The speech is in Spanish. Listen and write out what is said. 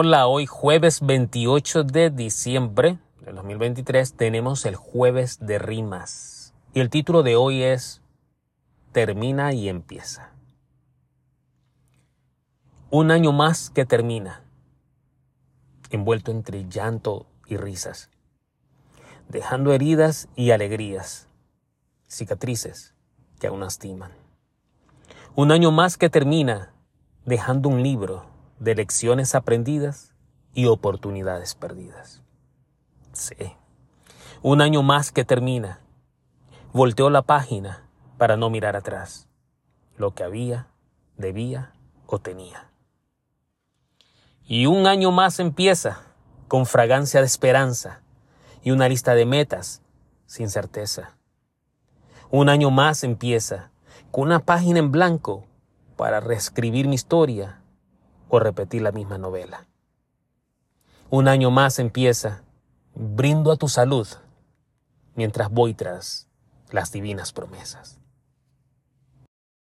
Hola, hoy jueves 28 de diciembre del 2023 tenemos el jueves de rimas. Y el título de hoy es Termina y empieza. Un año más que termina, envuelto entre llanto y risas, dejando heridas y alegrías, cicatrices que aún lastiman. Un año más que termina, dejando un libro de lecciones aprendidas y oportunidades perdidas. Sí. Un año más que termina. Volteó la página para no mirar atrás. Lo que había, debía o tenía. Y un año más empieza con fragancia de esperanza y una lista de metas sin certeza. Un año más empieza con una página en blanco para reescribir mi historia o repetir la misma novela. Un año más empieza, brindo a tu salud mientras voy tras las divinas promesas.